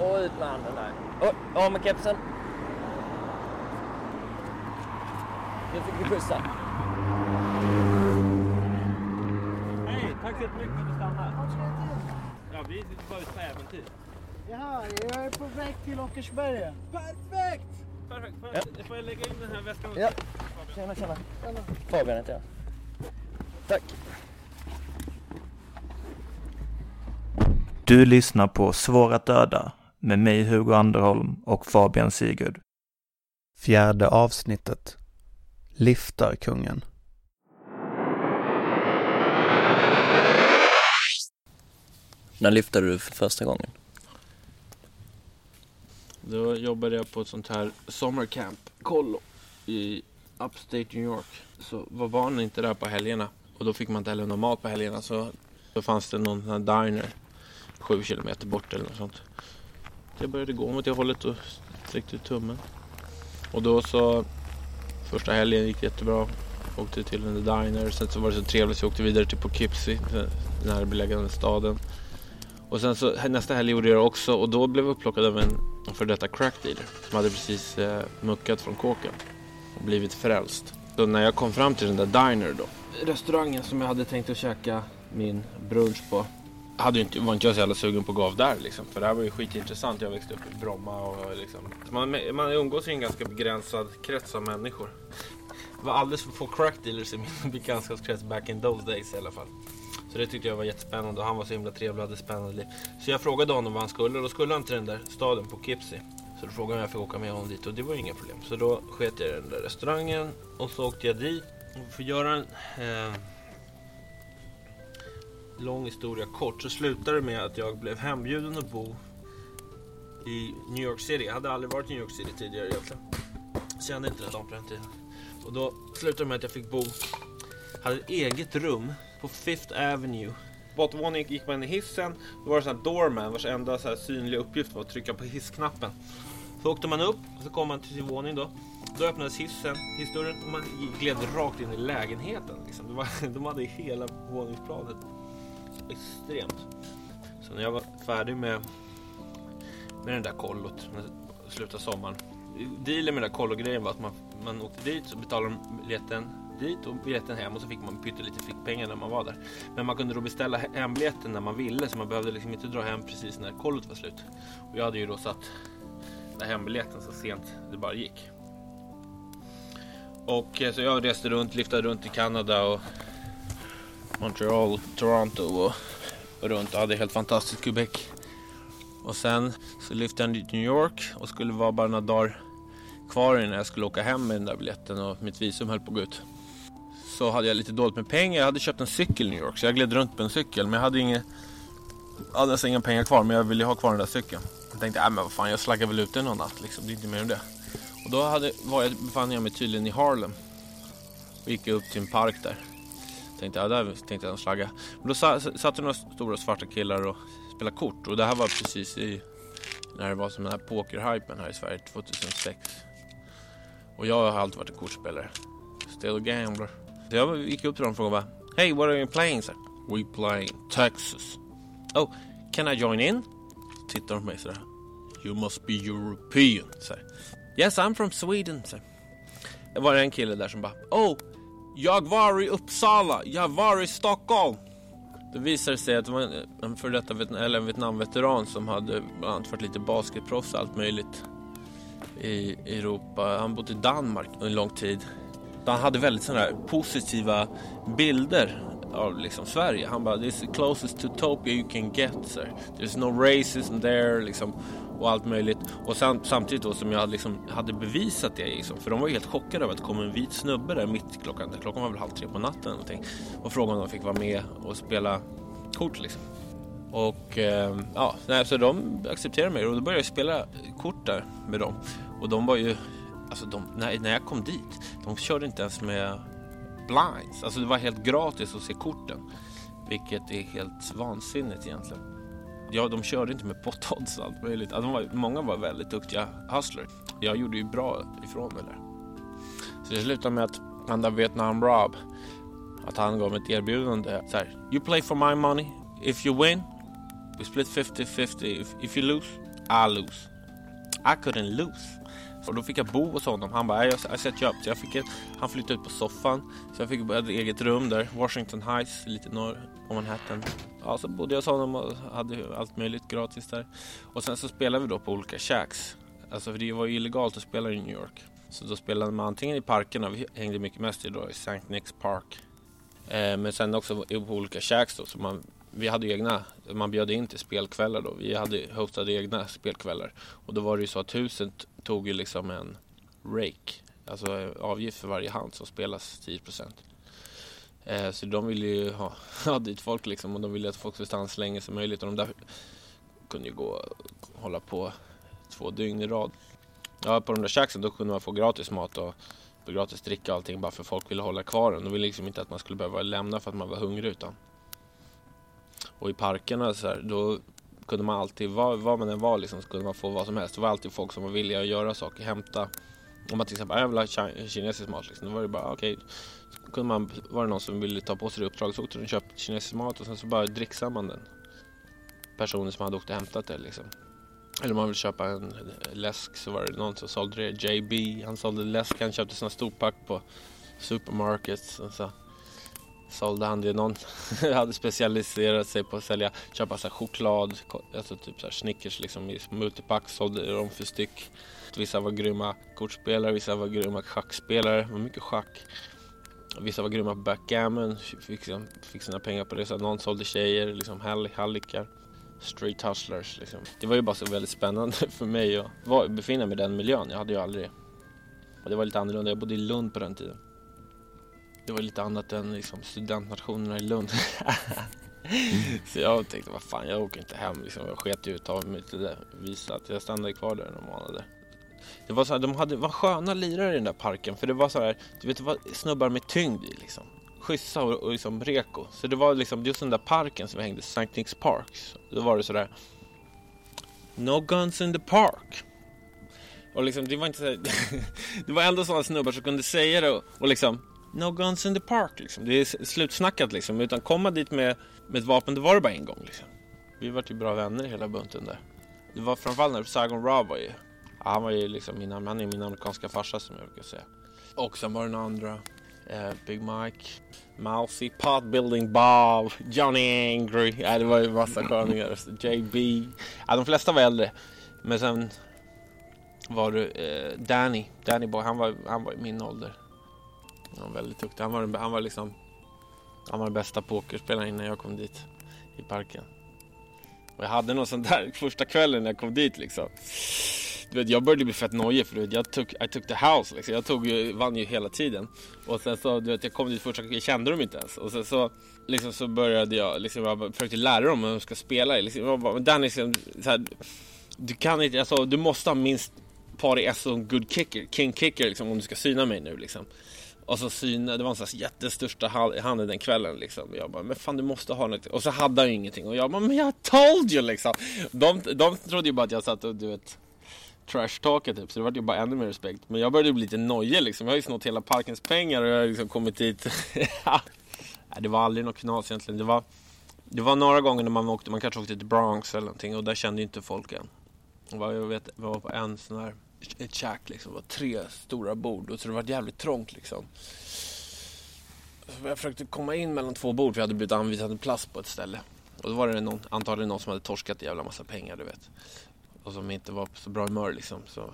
Och ut med handen där. Och av med kepsen. Nu fick vi pussa. Hej, tack så jättemycket för att du stannade. Ja, vi var ute på äventyr. Jaha, jag är på väg till Åkersberga. Perfekt! Perfekt. Får jag, får jag lägga in den här väskan? Ja. Tjena, tjena. Fabian heter jag. Tack. Du lyssnar på Svår att döda med mig Hugo Anderholm och Fabian Sigurd. Fjärde avsnittet. Liftarkungen. När lyftade du för första gången? Då jobbade jag på ett sånt här sommarcamp, kollo, i Upstate New York. Så var barnen inte där på helgerna och då fick man inte heller någon mat på helgerna så då fanns det någon sån här diner sju kilometer bort eller något sånt. Jag började gå mot det hållet och sträckte ut tummen. Och då så första helgen gick jättebra. Åkte till en diner. Sen så var det så trevligt så jag åkte vidare till Poughkeepsie, den närbelägande staden. Och sen så nästa helg gjorde jag det också och då blev jag upplockad av en för detta crack dealer som hade precis eh, muckat från kåken och blivit frälst. Så när jag kom fram till den där diner då, restaurangen som jag hade tänkt att käka min brunch på, hade inte, var inte jag så jävla sugen på att gå av där liksom. För det här var ju skitintressant. Jag växte upp i Bromma och liksom. Man, man umgås i en ganska begränsad krets av människor. Det var alldeles för få crack dealers i min bekantskapskrets back in those days i alla fall. Så det tyckte jag var jättespännande och han var så himla trevlig och hade ett spännande liv. Så jag frågade honom vad han skulle och då skulle han till den där staden på Kipsi. Så då frågade han om jag fick åka med honom dit och det var ju inga problem. Så då sket jag i den där restaurangen och så åkte jag dit. Och för att göra en eh, lång historia kort så slutade det med att jag blev hembjuden att bo i New York City. Jag hade aldrig varit i New York City tidigare egentligen. Kände inte den stan på den tiden. Och då slutade det med att jag fick bo, hade ett eget rum på Fifth Avenue. Bottenvåningen gick man in i hissen. Då var det sån här doorman vars enda så här synliga uppgift var att trycka på hissknappen. Så åkte man upp och så kom man till sin våning då. Då öppnades hissen, hissdörren och man gled rakt in i lägenheten. Liksom. Det var, de hade hela våningsplanet. Extremt. Så när jag var färdig med, med den där kollot, slutade sommaren. Dealen med den där kollogrejen var att man, man åkte dit så betalade de biljetten dit och biljetten hem och så fick man pyttelite fickpengar när man var där. Men man kunde då beställa hembiljetten när man ville så man behövde liksom inte dra hem precis när kollot var slut. Och jag hade ju då satt den hembiljetten så sent det bara gick. Och eh, så jag reste runt, liftade runt i Kanada och Montreal, Toronto och, och runt och hade helt fantastiskt Quebec. Och sen så lyfte jag till New York och skulle vara bara några dagar kvar innan jag skulle åka hem med den där biljetten och mitt visum höll på att gå ut. Så hade jag lite dåligt med pengar. Jag hade köpt en cykel i New York så jag gled runt på en cykel men jag hade inga, hade nästan inga pengar kvar men jag ville ha kvar den där cykeln. Jag tänkte, äh, men vad fan jag slaggar väl ut den någon natt liksom. Det är inte mer än det. Och då hade, var jag, befann jag mig tydligen i Harlem. Och gick upp till en park där. Tänkte, ja där tänkte jag slagga. Men då satt det några stora svarta killar och spelade kort. Och det här var precis i, när det var som den här pokerhypen här i Sverige 2006. Och jag har alltid varit en kortspelare. Still a gambler. Så jag gick upp till dem och frågade Hey, what are you playing? Så We playing Texas. Oh, can I join in? Så tittar de på mig sådär. You must be European. Så yes, I'm from Sweden. Så det var en kille där som bara Oh, jag var i Uppsala. Jag var i Stockholm. Det visade sig att det var en, före detta eller en Vietnamveteran som hade bland annat varit lite basketproffs och allt möjligt i Europa. Han bodde i Danmark en lång tid. Han hade väldigt sådana positiva bilder av liksom Sverige. Han bara, this is closest to Tokyo you can get. sir, There's no racism there. Liksom, och allt möjligt. Och sen, samtidigt då som jag liksom hade bevisat det. Liksom, för de var ju helt chockade över att det kom en vit snubbe där mitt klockan. Klockan var väl halv tre på natten. Någonting, och frågade om de fick vara med och spela kort. Liksom. Och eh, ja, så de accepterade mig och då började jag spela kort där med dem. Och de var ju, alltså de, när, när jag kom dit, de körde inte ens med blinds. Alltså det var helt gratis att se korten. Vilket är helt vansinnigt egentligen. Ja, de körde inte med potodds och allt möjligt. Alltså, var, många var väldigt duktiga hustlers. Jag gjorde ju bra ifrån mig där. Så det slutade med att han där Vietnam Rob, att han gav mig ett erbjudande. Så här, you play for my money. If you win, we split 50-50. If, if you lose, I lose. I couldn't lose. Och då fick jag bo hos honom. Han bara, jag har sett upp. Så jag fick ett, han flyttade ut på soffan. Så jag fick ett eget rum där. Washington Heights, lite norr på Manhattan. Ja, så bodde jag hos honom och hade allt möjligt gratis där. Och sen så spelade vi då på olika shacks. Alltså för det var ju illegalt att spela i New York. Så då spelade man antingen i parkerna, vi hängde mycket mest i då i St. Nick's Park. Eh, men sen också på olika shacks då. Så man, vi hade egna, man bjöd in till spelkvällar då. Vi hade hostade egna spelkvällar. Och då var det ju så att huset tog ju liksom en rake. Alltså eh, avgift för varje hand som spelas 10 eh, Så de ville ju ha, ha dit folk liksom. Och de ville att folk skulle stanna så länge som möjligt. Och de där kunde ju gå och hålla på två dygn i rad. Ja, på de där shacksen då kunde man få gratis mat och gratis dricka och allting bara för folk ville hålla kvar den. De ville liksom inte att man skulle behöva lämna för att man var hungrig utan. Och i parkerna så här, då kunde man alltid, var, var man än var liksom, så kunde man få vad som helst. Det var alltid folk som var villiga att göra saker, hämta. Om man till exempel, ah, jag vill ha kinesisk mat liksom, då var det bara ah, okej. Okay kunde man, var det någon som ville ta på sig det uppdraget så åkte de och köpte kinesisk mat och sen så bara dricksade man den. Personen som hade åkt och hämtat det liksom. Eller om man vill köpa en läsk så var det någon som sålde det. JB, han sålde läsk. Han köpte sådana storpack på supermarkets. Och så sålde han det. Någon hade specialiserat sig på att sälja, köpa så choklad, alltså typ så här Snickers liksom i multipack. Sålde de för styck. Vissa var grymma kortspelare, vissa var grymma schackspelare. Det var mycket schack. Vissa var grymma på backgammon, fick, liksom- fick sina pengar på det. Så någon sålde tjejer, liksom hallickar street hustlers. Liksom. Det var ju bara så väldigt spännande för mig att var, befinna mig i den miljön. Jag hade ju aldrig... Och det var lite annorlunda. Jag bodde i Lund på den tiden. Det var lite annat än liksom, studentnationerna i Lund. så jag tänkte, vad fan, jag åker inte hem. Liksom. Jag sket ju ut av mig till det visa att jag stannade kvar där några månader. Det var så här, de hade, var sköna lirare i den där parken. För det var så här, du vet, det var snubbar med tyngd i liksom schyssta och, och liksom reko. Så det var liksom just den där parken som vi hängde, St. Nick's Park. Då var det sådär No guns in the park. Och liksom det var inte så Det var ändå sådana snubbar som kunde säga det och, och liksom No guns in the park liksom. Det är slutsnackat liksom. Utan komma dit med, med ett vapen, det var det bara en gång liksom. Vi var ju bra vänner hela bunten där. Det var framförallt när Saigon Ra var ju han var ju liksom min, han är min amerikanska farsa som jag brukar säga. Och sen var det den andra Uh, Big Mike, Mousy, Building Bob, Johnny Angry. Ja, det var ju massa sköningar. JB. Ja, de flesta var äldre. Men sen var det uh, Danny. Danny Boy, han var, han var i min ålder. Han var väldigt duktig. Han var, han var liksom han var den bästa pokerspelaren innan jag kom dit i parken. Och jag hade någon sån där första kvällen när jag kom dit liksom du vet, jag började bli fett nojig för du vet, jag tog, I took the house liksom. Jag tog, eh, vann ju hela tiden. Och sen så, du vet, jag kom dit första jag kände dem inte ens. Och sen så, liksom så började jag, liksom, jag försökte lära dem hur de ska spela. Liksom, jag bara, men Danny, liksom, så här, du kan inte, alltså, du måste ha minst par i S och good kicker, king kicker liksom, om du ska syna mig nu liksom. Och så syna, det var en sån här jättestörsta handen den kvällen liksom. Jag bara, men fan du måste ha något. Och så hade han ju ingenting. Och jag bara, men jag told you liksom. De, de trodde ju bara att jag satt och du vet trash-talka typ. Så det var ju bara ännu mer respekt. Men jag började bli lite nojig liksom. Jag har ju snott hela parkens pengar och jag har liksom kommit dit. det var aldrig något knas egentligen. Det var, det var några gånger när man åkte, man kanske åkte till Bronx eller någonting och där kände ju inte folk än. Jag vet, jag var på en sån här, ett käk liksom. Det var tre stora bord och så det var jävligt trångt liksom. Så jag försökte komma in mellan två bord för jag hade blivit anvisad en plats på ett ställe. Och då var det någon, antagligen någon som hade torskat en jävla massa pengar du vet och som inte var på så bra humör liksom. Så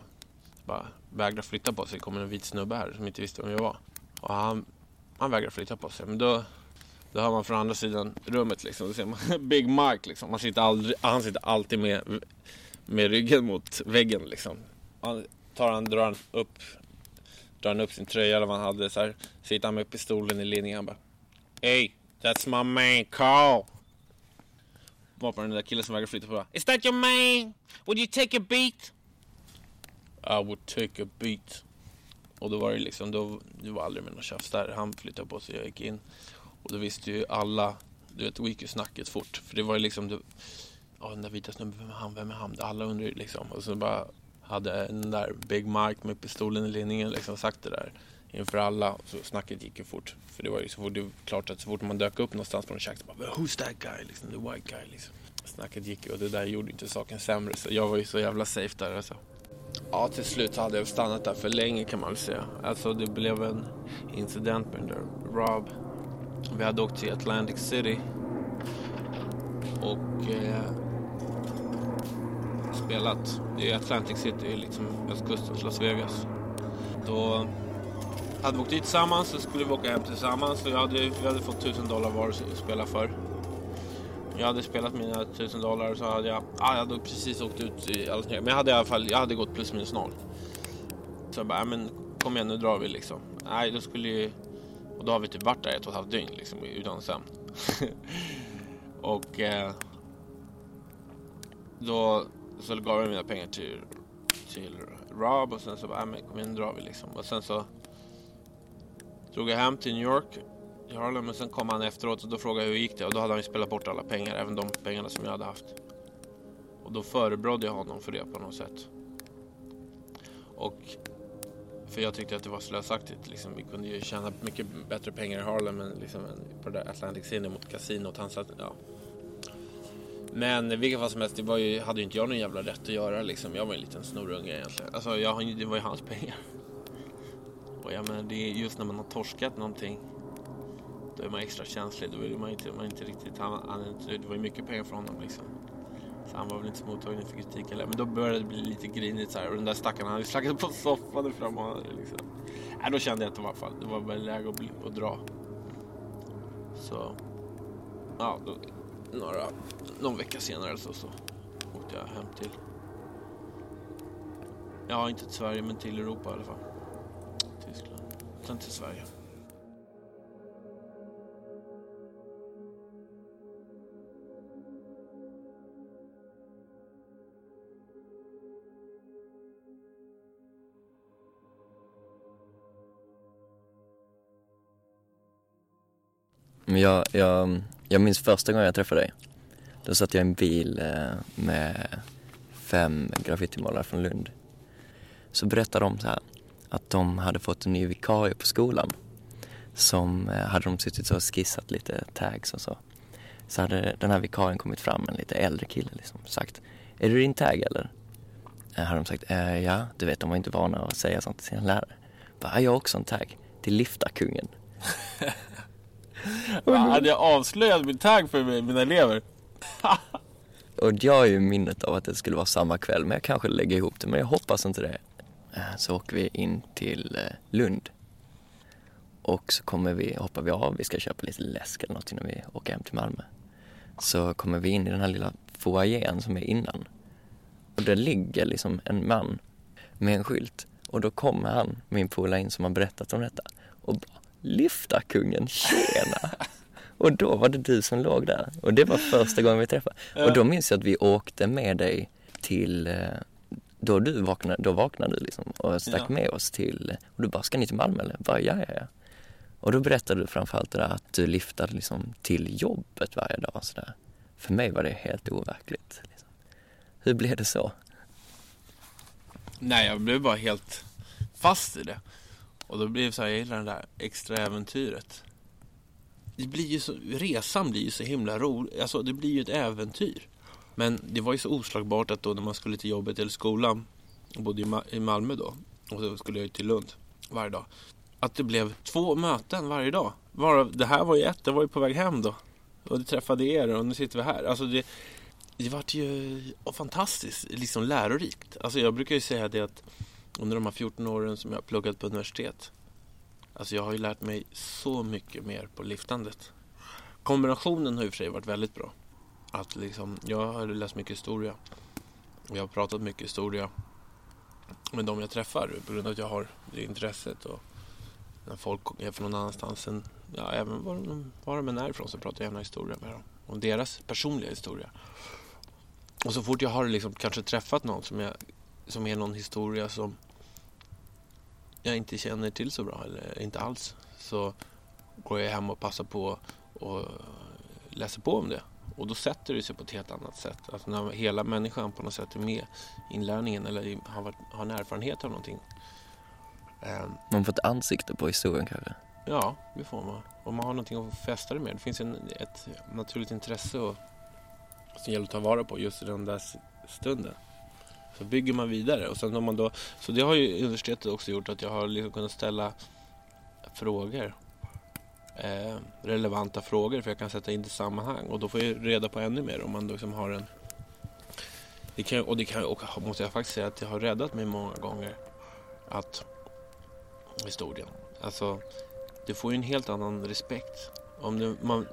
bara vägrade flytta på sig. Det kom en vit snubbe här som inte visste vem jag var. Och han, han vägrade flytta på sig. Men då, då hör man från andra sidan rummet liksom. Då ser man Big Mike liksom. Han sitter, aldrig, han sitter alltid med, med ryggen mot väggen liksom. Han tar han, drar han upp drar han upp sin tröja eller vad han hade så här. Sitter han med pistolen i linjen. Han bara Hey, that's my man Carl var på den där killen som vägrade flytta på. Is that your man? Would you take a beat? I would take a beat. Och då var det liksom, då, det var aldrig med någon tjafs där. Han flyttade på sig, jag gick in. Och då visste ju alla, du vet, då gick ju snacket fort. För det var ju liksom, ja oh, den där vita snubben, vem är han, vem är han? Alla undrade ju liksom. Och så bara hade den där Big Mike med pistolen i linningen liksom sagt det där inför alla. Så snacket gick ju fort. För det var ju så fort det var klart att så fort man dök upp någonstans på en käk så bara Who's that guy? Liksom, the white guy liksom. Snacket gick ju och det där gjorde inte saken sämre så jag var ju så jävla safe där alltså. Ja, till slut så hade jag stannat där för länge kan man väl säga. Alltså det blev en incident med den där Rob. Vi hade åkt till Atlantic City och eh, spelat. Det är Atlantic City, liksom östkusten, Las Vegas. Då hade vi åkt dit tillsammans så skulle vi åka hem tillsammans. Så jag hade, vi hade fått 1000 dollar var att spela för. Jag hade spelat mina 1000 dollar så hade jag, ah, jag hade precis åkt ut i alldeles Men jag hade i alla fall, jag hade gått plus minus noll. Så jag bara, men kom igen nu drar vi liksom. Nej, då skulle ju, och då har vi typ varit där ett och ett halvt dygn liksom utan sömn. och eh, då så gav jag mina pengar till, till Rob och sen så bara, men kom igen nu drar vi liksom. Och sen så drog jag hem till New York i Harlem men sen kom han efteråt och då frågade jag hur gick det och då hade han ju spelat bort alla pengar, även de pengarna som jag hade haft. Och då förebrådde jag honom för det på något sätt. Och för jag tyckte att det var slösaktigt. Liksom, vi kunde ju tjäna mycket bättre pengar i Harlem än, liksom, på det där Atlantic City mot kasinot. Han satt, ja. Men i vilket fall som helst, det var ju, hade ju inte jag någon jävla rätt att göra. Liksom. Jag var en liten snorunge egentligen. Alltså, jag, det var ju hans pengar på. Ja, men det är just när man har torskat någonting då är man extra känslig. Då vill man inte, man inte riktigt, han, han, det var ju mycket pengar för honom liksom. Så han var väl inte så mottaglig för kritik eller Men då började det bli lite grinigt så här. Och den där stackaren han hade slagit på soffan fram och liksom. Äh, då kände jag att det var, fall, det var väl läge att, bli, att dra. Så. Ja, då, några, någon vecka senare så, så åkte jag hem till. Ja, inte till Sverige men till Europa i alla fall. Tyskland. Till Sverige. Men jag, jag, jag minns första gången jag träffade dig. Då satt jag i en bil eh, med fem graffitimålare från Lund. Så berättade de så här att de hade fått en ny vikarie på skolan. Som eh, hade de suttit och skissat lite tags och så. Så hade den här vikarien kommit fram, en lite äldre kille liksom, sagt Är du din tag eller? Eh, hade de sagt ja, du vet de var inte vana att säga sånt till sina lärare. Bara, jag har också en tag till liftarkungen. hade jag avslöjat min tagg för mina elever? och jag har ju minnet av att det skulle vara samma kväll, men jag kanske lägger ihop det, men jag hoppas inte det. Eh, så åker vi in till eh, Lund. Och så kommer vi, hoppar vi av, vi ska köpa lite läsk eller något innan vi åker hem till Malmö. Så kommer vi in i den här lilla foajén som är innan. Och där ligger liksom en man med en skylt. Och då kommer han, min polare in som har berättat om detta och bara lyfta kungen, tjena! och då var det du som låg där. Och det var första gången vi träffade. Och då minns jag att vi åkte med dig till, eh, då du vaknade, då vaknade du liksom och stack ja. med oss till, och du bara, ska ni till Malmö eller? Bara, ja, ja, ja. Och då berättade du framförallt det där att du liftade liksom till jobbet varje dag sådär. För mig var det helt overkligt. Liksom. Hur blev det så? Nej, jag blev bara helt fast i det. Och då blir det så här, jag gillar det där extra äventyret. Det blir ju så, resan blir ju så himla rolig. Alltså det blir ju ett äventyr. Men det var ju så oslagbart att då när man skulle till jobbet eller skolan, jag bodde i Malmö då, och så skulle jag till Lund varje dag. Att det blev två möten varje dag. Varav, det här var ju ett, det var ju på väg hem då. Och det träffade er och nu sitter vi här. Alltså det, det vart ju fantastiskt liksom lärorikt. Alltså jag brukar ju säga det att under de här 14 åren som jag har pluggat på universitet. Alltså jag har ju lärt mig så mycket mer på liftandet. Kombinationen har i och för sig varit väldigt bra. Att liksom, jag har läst mycket historia. Och jag har pratat mycket historia med de jag träffar på grund av att jag har det intresset. Och när folk är från någon annanstans än, ja, även var de, var de än är ifrån så pratar jag gärna historia med dem. Om deras personliga historia. Och så fort jag har liksom kanske träffat någon som, jag, som är någon historia som jag inte känner till så bra, eller inte alls, så går jag hem och passar på och läser på om det. Och då sätter det sig på ett helt annat sätt. Alltså när hela människan på något sätt är med i inlärningen eller har, varit, har en erfarenhet av någonting. Ehm, Man får ett ansikte på historien kanske. Ja, det får man. Och man har någonting att fästa det med. Det finns en, ett naturligt intresse och, som gäller att ta vara på just i den där stunden. Så bygger man vidare. Och sen om man då, så det har ju universitetet också gjort att jag har liksom kunnat ställa frågor. Eh, relevanta frågor för jag kan sätta in det i sammanhang. Och då får jag reda på ännu mer om man liksom har en... Det kan, och det kan, och måste jag faktiskt säga att det har räddat mig många gånger. Att historien. Alltså du får ju en helt annan respekt. Om, du, man,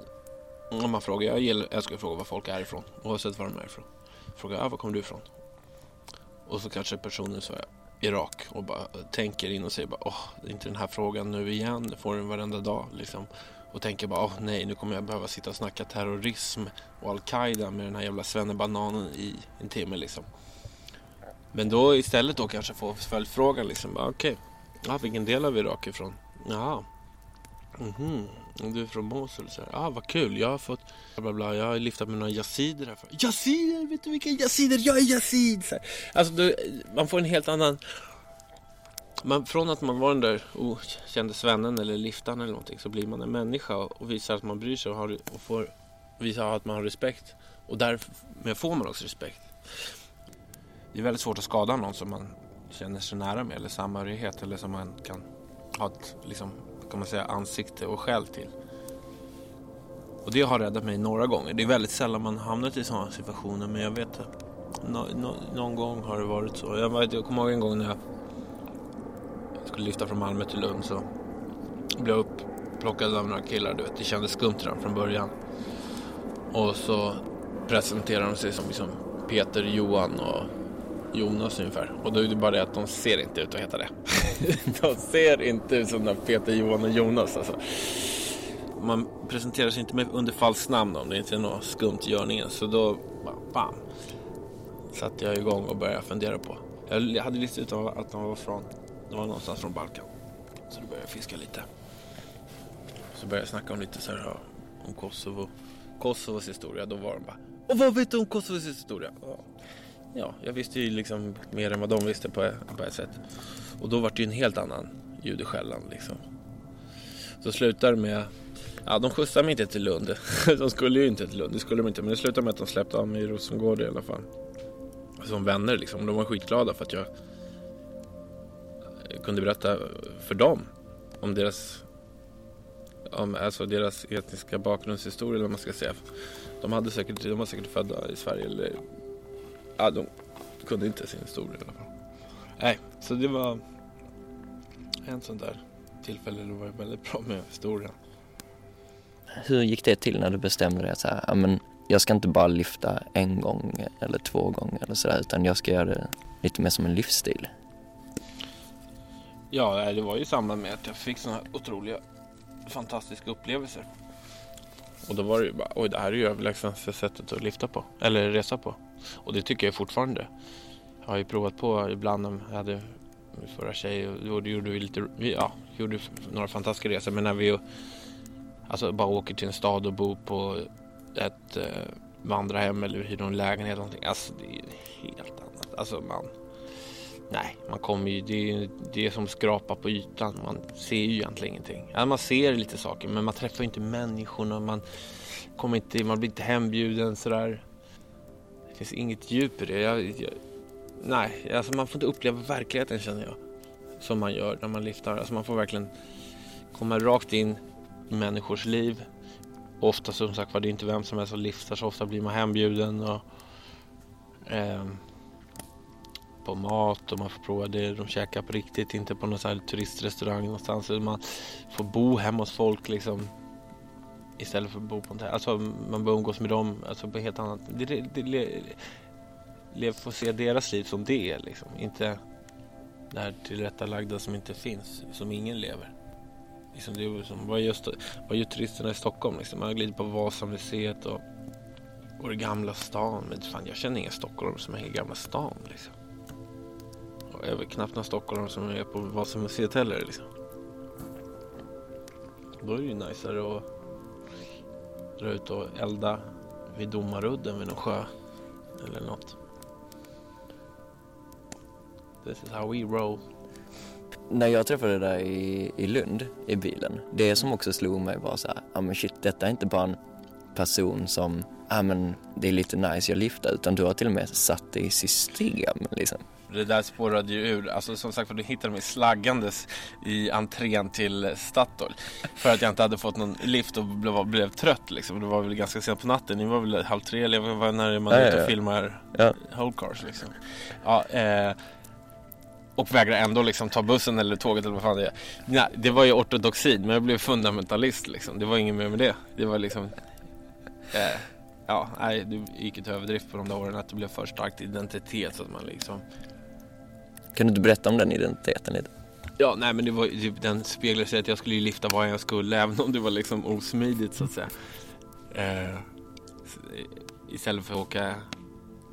om man frågar, jag gillar, jag ska fråga var folk är ifrån, oavsett var de är ifrån. Frågar, ah, var kommer du ifrån? Och så kanske personen svarar, Irak och bara tänker in och säger bara, åh, det är inte den här frågan nu igen, jag får den varenda dag liksom. Och tänker bara, åh nej, nu kommer jag behöva sitta och snacka terrorism och Al-Qaida med den här jävla svennebananen i en timme liksom. Men då istället då kanske få följdfrågan liksom, okej, okej, ja, vilken del av Irak ifrån? Jaha, Mhm, du är från Mosul? Så här, ah, vad kul, jag har fått bla bla bla, jag har liftat med några yazider här. Yazider, vet du vilka yazider? Jag är yazid! Så här. Alltså, du, man får en helt annan... Man, från att man var den där okände svennen eller liftaren eller någonting så blir man en människa och, och visar att man bryr sig och, har, och får visa att man har respekt. Och därmed får man också respekt. Det är väldigt svårt att skada någon som man känner sig nära med eller samhörighet eller som man kan ha ett liksom, kan man säga, ansikte och själ till. Och det har räddat mig några gånger. Det är väldigt sällan man hamnat i sådana situationer men jag vet att no, no, någon gång har det varit så. Jag, vet, jag kommer ihåg en gång när jag skulle lyfta från Malmö till Lund så blev jag upplockad av några killar. Du vet, det kändes skumt redan från början. Och så presenterar de sig som liksom Peter, Johan och Jonas ungefär. Och då är det bara det att de ser inte ut att heta det. de ser inte ut som den Peter, Johan och Jonas alltså. Man presenterar sig inte med under falskt namn om det inte är något skumt i görningen. Så då, bam, satte jag igång och började fundera på. Jag hade listat ut att de var från, de var någonstans från Balkan. Så då började jag fiska lite. Så började jag snacka om lite så här, om Kosovo. Kosovos historia, då var de bara Och vad vet du om Kosovos historia? Ja. Ja, jag visste ju liksom mer än vad de visste på, på ett sätt. Och då var det ju en helt annan ljud i skällan liksom. Så slutar det med, ja de skjutsade mig inte till Lund. de skulle ju inte till Lund, det skulle de inte. Men det slutade med att de släppte av mig i Rosengård i alla fall. Som vänner liksom. De var skitglada för att jag kunde berätta för dem om deras om alltså deras etniska bakgrundshistoria eller vad man ska säga. De, hade säkert, de var säkert födda i Sverige eller ja, de kunde inte sin historia i alla fall. Nej, så det var en sån där tillfälle det var väldigt bra med historia. Hur gick det till när du bestämde dig att så här, ja, men jag ska inte bara lyfta en gång eller två gånger eller sådär utan jag ska göra det lite mer som en livsstil? Ja, det var ju i samband med att jag fick såna här otroliga fantastiska upplevelser. Och då var det ju bara, oj det här är ju överlägset sättet att lyfta på, eller resa på. Och det tycker jag fortfarande. Jag har ju provat på ibland när jag hade min förra tjej och då gjorde vi lite, ja, gjorde några fantastiska resor. Men när vi alltså, bara åker till en stad och bor på ett eh, vandrarhem eller hyr någon lägenhet eller någonting. Alltså det är helt annat. Alltså man, nej, man kommer ju, det är, det är som skrapa på ytan. Man ser ju egentligen ingenting. Ja, man ser lite saker men man träffar ju inte människorna. Man, kommer inte, man blir inte hembjuden sådär. Det finns inget djup i det. Jag, jag, nej, alltså man får inte uppleva verkligheten känner jag. Som man gör när man lyfter. Alltså man får verkligen komma rakt in i människors liv. Ofta som sagt var det är inte vem som helst som lyfter så ofta blir man hembjuden. Och, eh, på mat och man får prova det de käkar på riktigt. Inte på någon sån här turistrestaurang någonstans. Man får bo hemma hos folk liksom. Istället för att bo på en Alltså man bör umgås med dem alltså på helt annat. Det, det, det, le, le, få se deras liv som det är liksom. Inte det här tillrättalagda som inte finns. Som ingen lever. Liksom det är som, vad, gör, vad gör turisterna i Stockholm? Liksom? Man har glidit på Vasamuseet och, och det gamla stan. Men fan, jag känner ingen stockholmare som är i gamla stan. Liksom. Och jag är väl knappt någon stockholmare som är på Vasamuseet heller. Liksom. Då är det ju najsare att dra ut och elda vid Domarudden vid någon sjö eller något. This is how we roll. när jag träffade dig i, i Lund i bilen, det som också slog mig var så här, ja men shit, detta är inte bara en person som, ja men det är lite nice, jag liftar, utan du har till och med satt det i system liksom. Det där spårade ju ur. Alltså som sagt för du hittade mig slaggandes i entrén till Statoil. För att jag inte hade fått någon lift och blev, blev trött liksom. Det var väl ganska sent på natten. Ni var väl halv tre eller var när man är ute och filmar Ja. whole cars liksom. Ja, eh, och vägrar ändå liksom ta bussen eller tåget eller vad fan det är. Nej, det var ju ortodoxin men jag blev fundamentalist liksom. Det var inget mer med det. Det var liksom eh, Ja, nej, det gick ju till överdrift på de där åren att det blev för starkt identitet så att man liksom kan du inte berätta om den identiteten lite? Ja, nej men det var ju- den speglade sig att jag skulle ju lyfta vad jag skulle även om det var liksom osmidigt så att säga. Eh, istället för att åka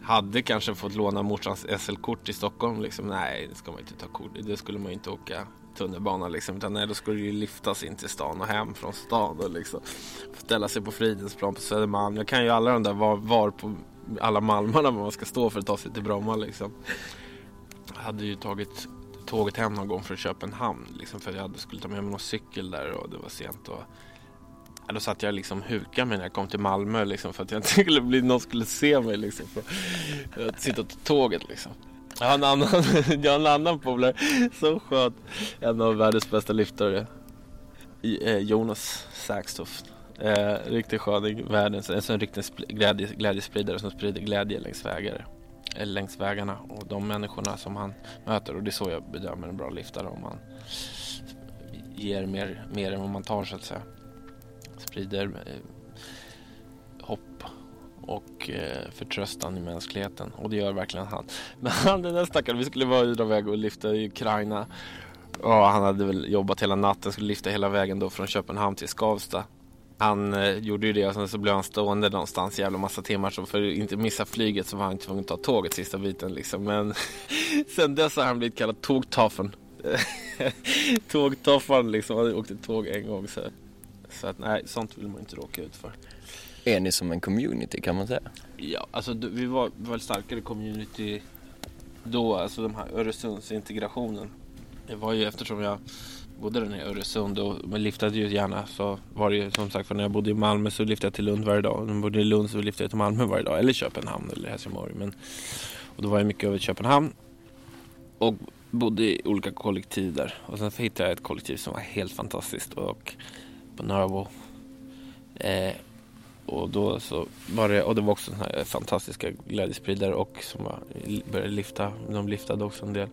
hade kanske fått låna morsans SL-kort i Stockholm liksom. Nej, det ska man inte ta kort. Det skulle man ju inte åka tunnelbana liksom. Utan nej, då skulle det ju lyftas in till stan och hem från stan och liksom ställa sig på Fridhemsplan på Södermalm. Jag kan ju alla de där var, var på alla malmarna man ska stå för att ta sig till Bromma liksom. Jag hade ju tagit tåget hem någon gång från Köpenhamn liksom, för jag hade, skulle ta med mig någon cykel där och det var sent. Och, ja, då satt jag liksom hukade mig när jag kom till Malmö liksom, för att jag inte skulle bli, någon skulle se mig liksom, för att sitta på tåget liksom. Jag har en annan, jag har en annan polare som sköt en av världens bästa lyftare. Eh, Jonas Saxtoft. Eh, riktigt sköning, världens, en sån riktig glädje, glädjespridare som sprider glädje längs vägar. Eh, längs vägarna och de människorna som han möter och det är så jag bedömer en bra liftare om man ger mer, mer än vad man tar så att säga. Sprider eh, hopp och eh, förtröstan i mänskligheten och det gör verkligen han. Men han den där stackaren, vi skulle vara dra iväg och lyfta i Ukraina och han hade väl jobbat hela natten, skulle lyfta hela vägen då från Köpenhamn till Skavsta. Han eh, gjorde ju det och sen så blev han stående någonstans jävla massa timmar så för att inte missa flyget så var han tvungen att ta tåget sista biten liksom. Men sen dess har han blivit kallad tågtaffen. Tågtaffan liksom, han åkte tåg en gång så. Så att nej, sånt vill man inte råka ut för. Är ni som en community kan man säga? Ja, alltså vi var väl starkare community då, alltså de här Öresundsintegrationen. Det var ju eftersom jag bodde där nere i Öresund och man liftade ju gärna så var det ju som sagt för när jag bodde i Malmö så liftade jag till Lund varje dag. När jag bodde i Lund så liftade jag till Malmö varje dag eller Köpenhamn eller Helsingborg. Men, och då var jag mycket över Köpenhamn och bodde i olika kollektiv där. Och sen hittade jag ett kollektiv som var helt fantastiskt och på Nörbo. Eh, och då så var det, och det var också såna här fantastiska glädjespridare och som var, började lyfta, de lyftade också en del.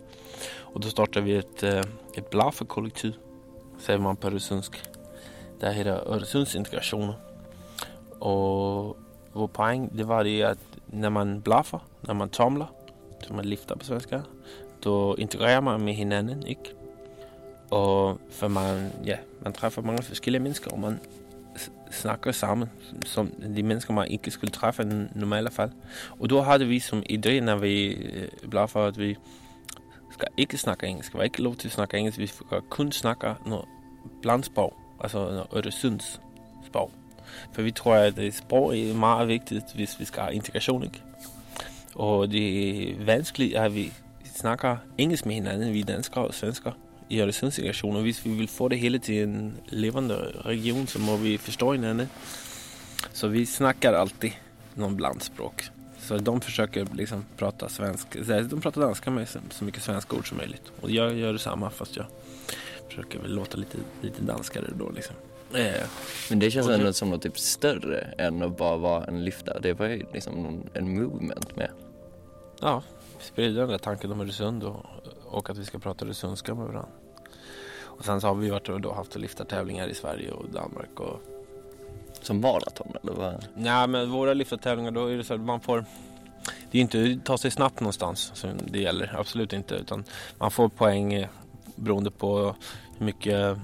Och då startade vi ett, eh, ett Blaffa-kollektiv, säger man på öresundsk. Det heter Öresundsintegration. Och vår poäng det var det att när man blaffar, när man tomlar, som man lyfter på svenska, då integrerar man med hinanden, ikke? Och för man, ja, man träffar många olika människor och man snackar samman som de människor man inte skulle träffa i normala fall. Och då hade vi som idé när vi øh, blaffar att vi ska ikke snakke engelsk. Vi har ikke lov til at snakke engelsk. Vi skal kun snakke noget blandsprog, altså noget Øresundssprog. Vi tror, att øh, språk är mycket viktigt om vi ska ha integration, ikke? Och det är vanskligt att vi snackar engelska med varandra, vi danskar och svenskar i Øresundsintegration. Och om vi vill få det hela till en levande region, så måste vi förstå varandra. Så vi snackar alltid någon blandspråk. Så de försöker liksom prata svenska. De pratar danska med så- mycket svenska ord som möjligt. Och jag gör detsamma fast jag försöker väl låta lite, lite danskare då liksom. Eh, Men det känns ändå som något typ större än att bara vara en lyftare. Det var ju liksom någon, en movement med. ja, sprida den där tanken om Öresund och, och att vi ska prata öresundska med varandra. Och sen så har vi varit och då haft liftartävlingar i Sverige och Danmark och som maraton eller vad? Nej, men våra lyftartävlingar då är det så att man får det är inte att ta sig snabbt någonstans som det gäller, absolut inte. Utan man får poäng eh, beroende på hur mycket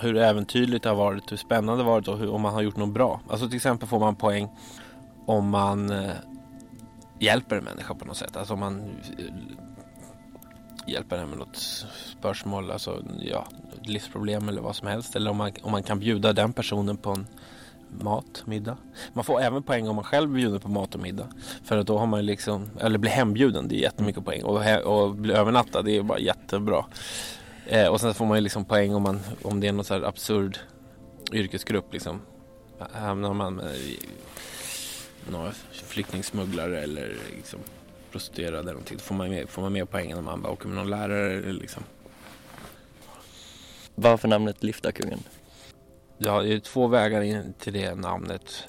hur äventyrligt det har varit, hur spännande det har varit och hur, om man har gjort något bra. Alltså till exempel får man poäng om man eh, hjälper en människa på något sätt. Alltså om man eh, hjälper den med något spörsmål, alltså ja, livsproblem eller vad som helst. Eller om man, om man kan bjuda den personen på en mat, middag. Man får även poäng om man själv bjuder på mat och middag. För att då har man liksom, eller blir hembjuden, det är jättemycket poäng. Och, he, och bli övernattad, det är bara jättebra. Eh, och sen får man ju liksom poäng om, man, om det är någon så här absurd yrkesgrupp liksom. Hamnar man med några flyktingsmugglare eller liksom prostituerade eller någonting. Då får man mer, får man mer poäng än om man bara åker med någon lärare liksom. Varför namnet Liftarkungen? Ja, det är två vägar in till det namnet.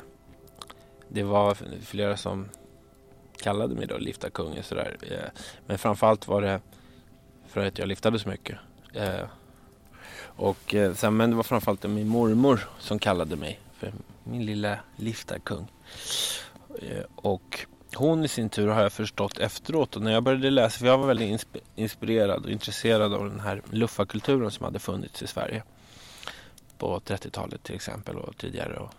Det var flera som kallade mig då Liftarkungen sådär. Eh, men framförallt var det för att jag liftade så mycket. Eh, och eh, sen, men det var framförallt min mormor som kallade mig för min lilla liftarkung. Och hon i sin tur har jag förstått efteråt och när jag började läsa, för jag var väldigt inspirerad och intresserad av den här luffarkulturen som hade funnits i Sverige på 30-talet till exempel och tidigare. Och,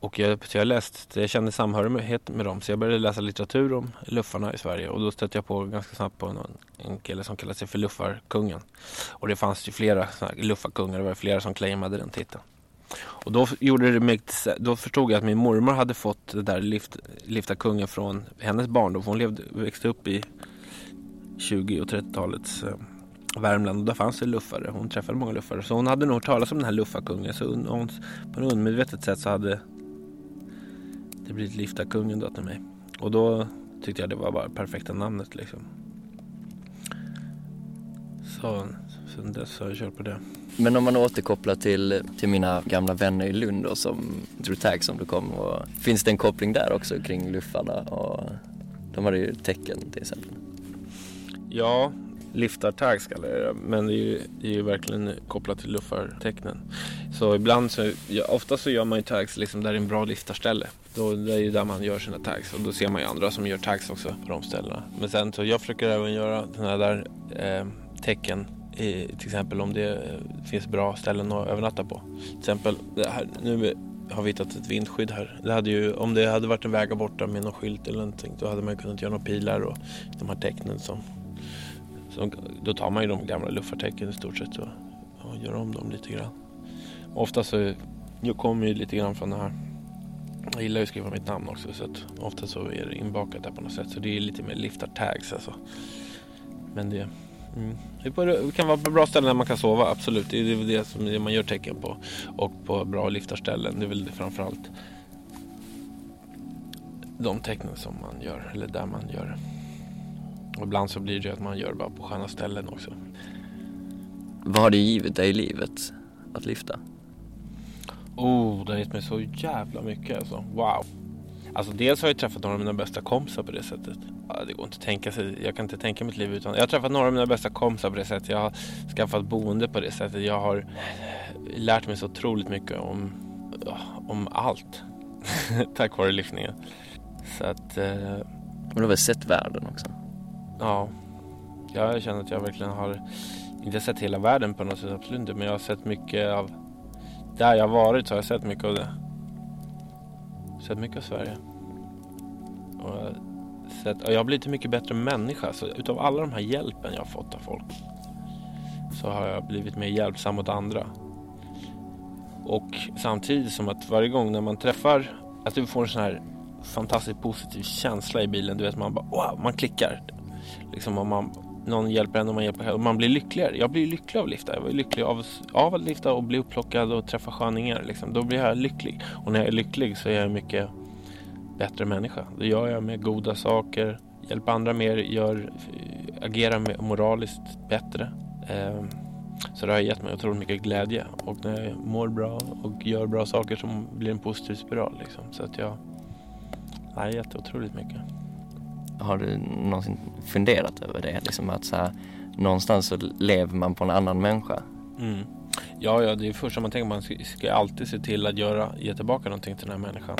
och jag, jag, läst, jag kände samhörighet med dem så jag började läsa litteratur om luffarna i Sverige och då stötte jag på ganska snabbt på någon, en kille som kallade sig för Luffarkungen. Och det fanns ju flera luffarkungar, det var flera som claimade den titeln. Och då, gjorde det mig, då förstod jag att min mormor hade fått det där lift, lifta kungen från hennes barndom. Hon levde, växte upp i 20 och 30-talets eh, Värmland och där fanns det luffare. Hon träffade många luffare. Så hon hade nog hört talas om den här luffarkungen. Så hon, på ett undermedvetet sätt så hade det blivit liftarkungen då till mig. Och då tyckte jag det var bara perfekta namnet liksom. Så sen dess har jag kört på det. Men om man återkopplar till, till mina gamla vänner i Lund då, som Drew Tag som du kom och finns det en koppling där också kring luffarna och de hade ju tecken till exempel? Ja, liftartags kallar jag det men det är ju, det är ju verkligen kopplat till luffartecknen. Så ibland så, ja, ofta så gör man ju tags liksom där det är en bra liftarställe. Då, det är ju där man gör sina tags och då ser man ju andra som gör tags också på de ställena. Men sen så jag försöker även göra sådana där eh, tecken i, till exempel om det finns bra ställen att övernatta på. Till exempel, här, nu har vi hittat ett vindskydd här. Det hade ju, om det hade varit en väg borta med någon skylt eller någonting då hade man kunnat göra några pilar och de här tecknen som, som då tar man ju de gamla luffartecken i stort sett och, och gör om dem lite grann. Ofta så, jag kommer ju lite grann från det här jag gillar ju att skriva mitt namn också så att ofta så är det inbakat där på något sätt så det är lite mer liftar tags alltså. Men det, Mm. Det kan vara bra ställen där man kan sova, absolut. Det är det som man gör tecken på. Och på bra liftarställen, det är väl framförallt de tecknen som man gör, eller där man gör. Och ibland så blir det att man gör bara på sköna ställen också. Vad har det givit dig i livet att lyfta? Oh, det har gett mig så jävla mycket alltså. Wow. Alltså dels har jag träffat några av mina bästa kompisar på det sättet. Det går inte att tänka sig. Jag kan inte tänka mitt liv utan. Jag har träffat några av mina bästa kompisar på det sättet. Jag har skaffat boende på det sättet. Jag har lärt mig så otroligt mycket om, om allt. Tack vare lyftningen. Så att... Eh... Men du har väl sett världen också? Ja. Jag känner att jag verkligen har, inte sett hela världen på något sätt, absolut inte. Men jag har sett mycket av, där jag varit så har jag sett mycket av det sett mycket av Sverige. Och, sett, och jag har blivit en mycket bättre människa. Så utav alla de här hjälpen jag har fått av folk så har jag blivit mer hjälpsam mot andra. Och samtidigt som att varje gång när man träffar, att du får en sån här fantastiskt positiv känsla i bilen. Du vet man bara wow, man klickar. Liksom man, någon hjälper en och man hjälper och man blir lyckligare. Jag blir lycklig av att lifta. Jag blir lycklig av, av att lifta och bli upplockad och träffa sköningar. Liksom. Då blir jag lycklig. Och när jag är lycklig så är jag mycket bättre människa. Då gör jag med goda saker, hjälper andra mer, gör, agerar moraliskt bättre. Eh, så det har gett mig otroligt mycket glädje. Och när jag mår bra och gör bra saker så blir det en positiv spiral. Liksom. Så att jag, det har gett otroligt mycket. Har du någonsin funderat över det? Liksom att så här, någonstans så lever man på en annan människa. Mm. Ja, ja, det är första man tänker. Man ska alltid se till att göra, ge tillbaka någonting till den här människan.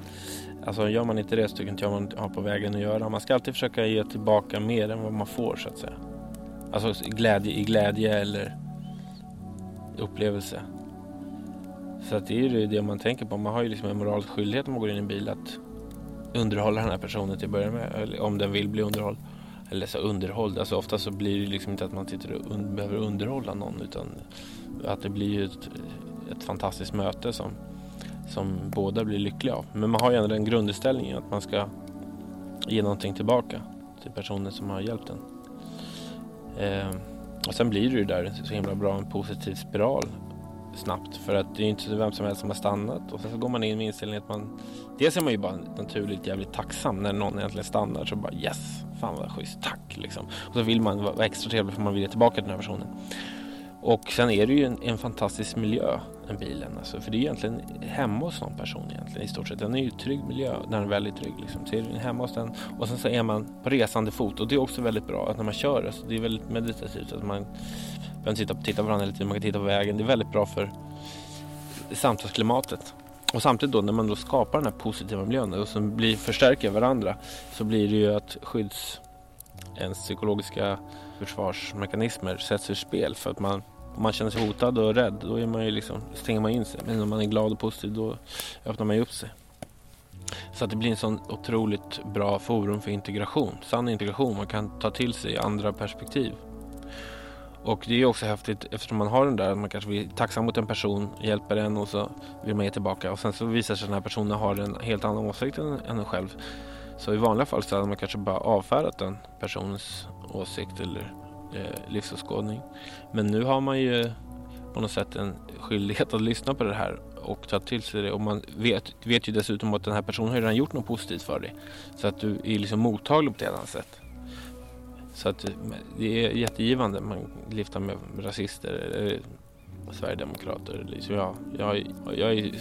Alltså gör man inte det så tycker inte jag man har på vägen att göra. Man ska alltid försöka ge tillbaka mer än vad man får så att säga. Alltså glädje i glädje eller upplevelse. Så att det är ju det man tänker på. Man har ju liksom en moralisk skyldighet om man går in i en bil att underhålla den här personen till att börja med. Eller om den vill bli underhålld. Eller så underhåll. Alltså ofta så blir det liksom inte att man sitter och un behöver underhålla någon utan att det blir ett, ett fantastiskt möte som som båda blir lyckliga av. Men man har ju ändå den grundinställningen att man ska ge någonting tillbaka till personen som har hjälpt en. Eh, och sen blir det ju där så himla bra en positiv spiral snabbt för att det är inte vem som helst som har stannat och sen så går man in med inställningen att man dels är man ju bara naturligt jävligt tacksam när någon egentligen stannar så bara yes, fan vad schysst, tack liksom. Och så vill man vara extra trevlig för man vill ge tillbaka till den här personen. Och sen är det ju en, en fantastisk miljö, den bilen. Alltså, för det är egentligen hemma hos någon person egentligen i stort sett. Den är ju trygg miljö, den är väldigt trygg. Liksom. Så är den hemma hos den. Och sen så är man på resande fot och det är också väldigt bra att när man kör. Alltså, det är väldigt meditativt. Att man behöver titta, titta på varandra lite, man kan titta på vägen. Det är väldigt bra för samtalsklimatet. Och samtidigt då när man då skapar den här positiva miljön och som blir, förstärker varandra så blir det ju att skydds ens psykologiska försvarsmekanismer sätts ur spel för att man om man känner sig hotad och rädd då är man ju liksom, stänger man in sig. Men om man är glad och positiv då öppnar man ju upp sig. Så att det blir en sån otroligt bra forum för integration. Sann integration. Man kan ta till sig andra perspektiv. Och det är också häftigt eftersom man har den där, man kanske blir tacksam mot en person, hjälper den och så vill man ge tillbaka. Och sen så visar sig att den här personen har en helt annan åsikt än, än en själv. Så i vanliga fall så hade man kanske bara avfärdat den personens åsikt eller eh, livsåskådning. Men nu har man ju på något sätt en skyldighet att lyssna på det här och ta till sig det. Och man vet, vet ju dessutom att den här personen har redan gjort något positivt för dig. Så att du är liksom mottaglig på ett annat sätt. Så att eh, det är jättegivande. Man lyfter med rasister eller sverigedemokrater. Liksom jag, jag, jag är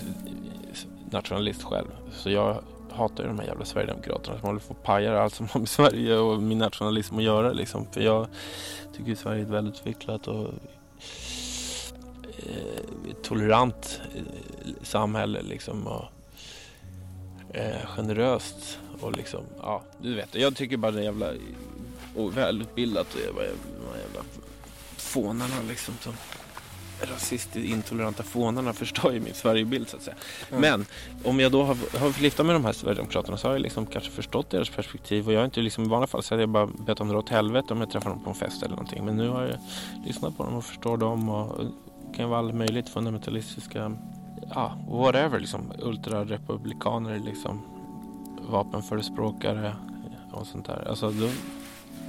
nationalist själv. Så jag hatar ju de här jävla Sverigedemokraterna som håller på att pajar allt som har med Sverige och min nationalism att göra. Liksom. För jag tycker att Sverige är ett välutvecklat och eh, tolerant eh, samhälle. Liksom, och, eh, generöst och liksom, ja, du vet. Jag tycker bara det är jävla och välutbildat och de jävla fånarna liksom. Som, rasistiskt intoleranta fånarna förstör ju min Sverigebild så att säga. Mm. Men om jag då har, har lyft med de här Sverigedemokraterna så har jag liksom kanske förstått deras perspektiv och jag har inte liksom i vanliga fall så hade jag bara bett om det åt helvete om jag träffar dem på en fest eller någonting. Men nu har jag lyssnat på dem och förstår dem och kan vara allt möjligt fundamentalistiska, ja, whatever liksom, ultrarepublikaner liksom, vapenförespråkare och sånt där. Alltså, då,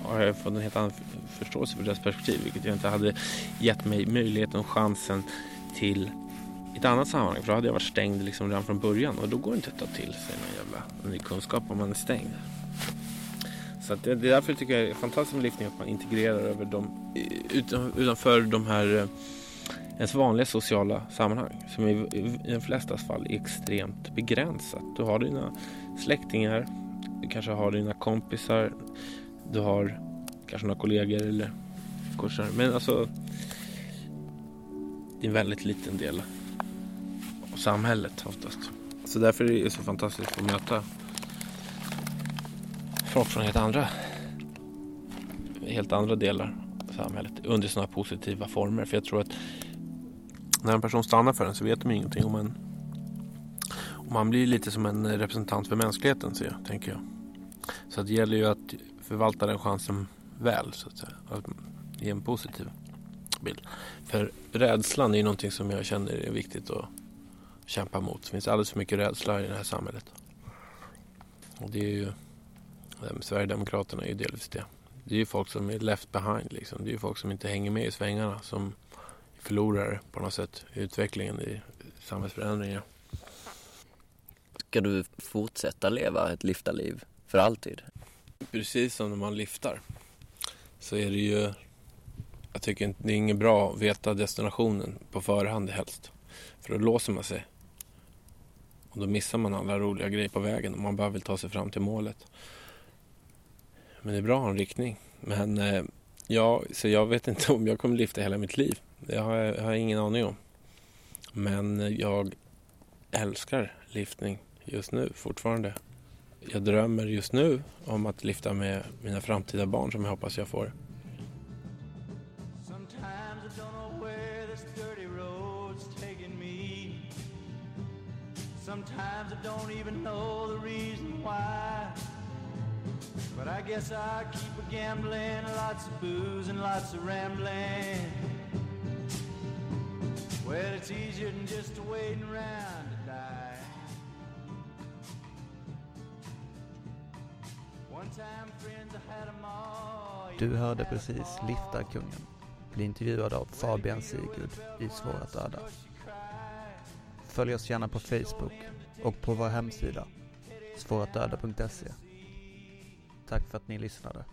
har jag fått en helt annan förståelse för deras perspektiv vilket jag inte hade gett mig möjligheten och chansen till i ett annat sammanhang för då hade jag varit stängd liksom redan från början och då går det inte att ta till sig någon jävla ny kunskap om man är stängd. Så det, det är därför tycker jag det är fantastiskt med liftning att man integrerar över dem eh, utanför de här eh, ens vanliga sociala sammanhang som i, i de flestas fall är extremt begränsat. Du har dina släktingar, du kanske har dina kompisar, du har kanske några kollegor eller kursare. Men alltså, det är en väldigt liten del av samhället oftast. Så därför är det så fantastiskt att möta folk från helt andra, helt andra delar av samhället under sådana positiva former. För jag tror att när en person stannar för en så vet de ingenting om en. Och man blir lite som en representant för mänskligheten, så jag, tänker jag. Så det gäller ju att förvalta den chansen väl, så att säga. Att ge en positiv bild. För rädslan är ju någonting som jag känner är viktigt att kämpa mot. Det finns alldeles för mycket rädsla i det här samhället. Och det är ju, eh, Sverigedemokraterna är ju delvis det. Det är ju folk som är left behind liksom. Det är ju folk som inte hänger med i svängarna som förlorar på något sätt i utvecklingen i samhällsförändringar. Ska du fortsätta leva ett liftarliv för alltid? Precis som när man liftar så är det ju... Jag tycker inte det är inget bra att veta destinationen på förhand helst. För då låser man sig. Och då missar man alla roliga grejer på vägen om man bara vill ta sig fram till målet. Men det är bra att ha en riktning. Men eh, ja, så jag vet inte om jag kommer lifta hela mitt liv. Det har jag, har jag ingen aning om. Men jag älskar liftning just nu fortfarande jag drömmer just nu om att lyfta med mina framtida barn som jag hoppas jag får. Sometimes I don't even know the reason why. But I guess I keep a gambling, lots of booze and lots of rambling. Well, it's easier than just waiting around Du hörde precis Liftarkungen bli intervjuad av Fabian Sigurd i Svår att döda. Följ oss gärna på Facebook och på vår hemsida svåratdöda.se. Tack för att ni lyssnade.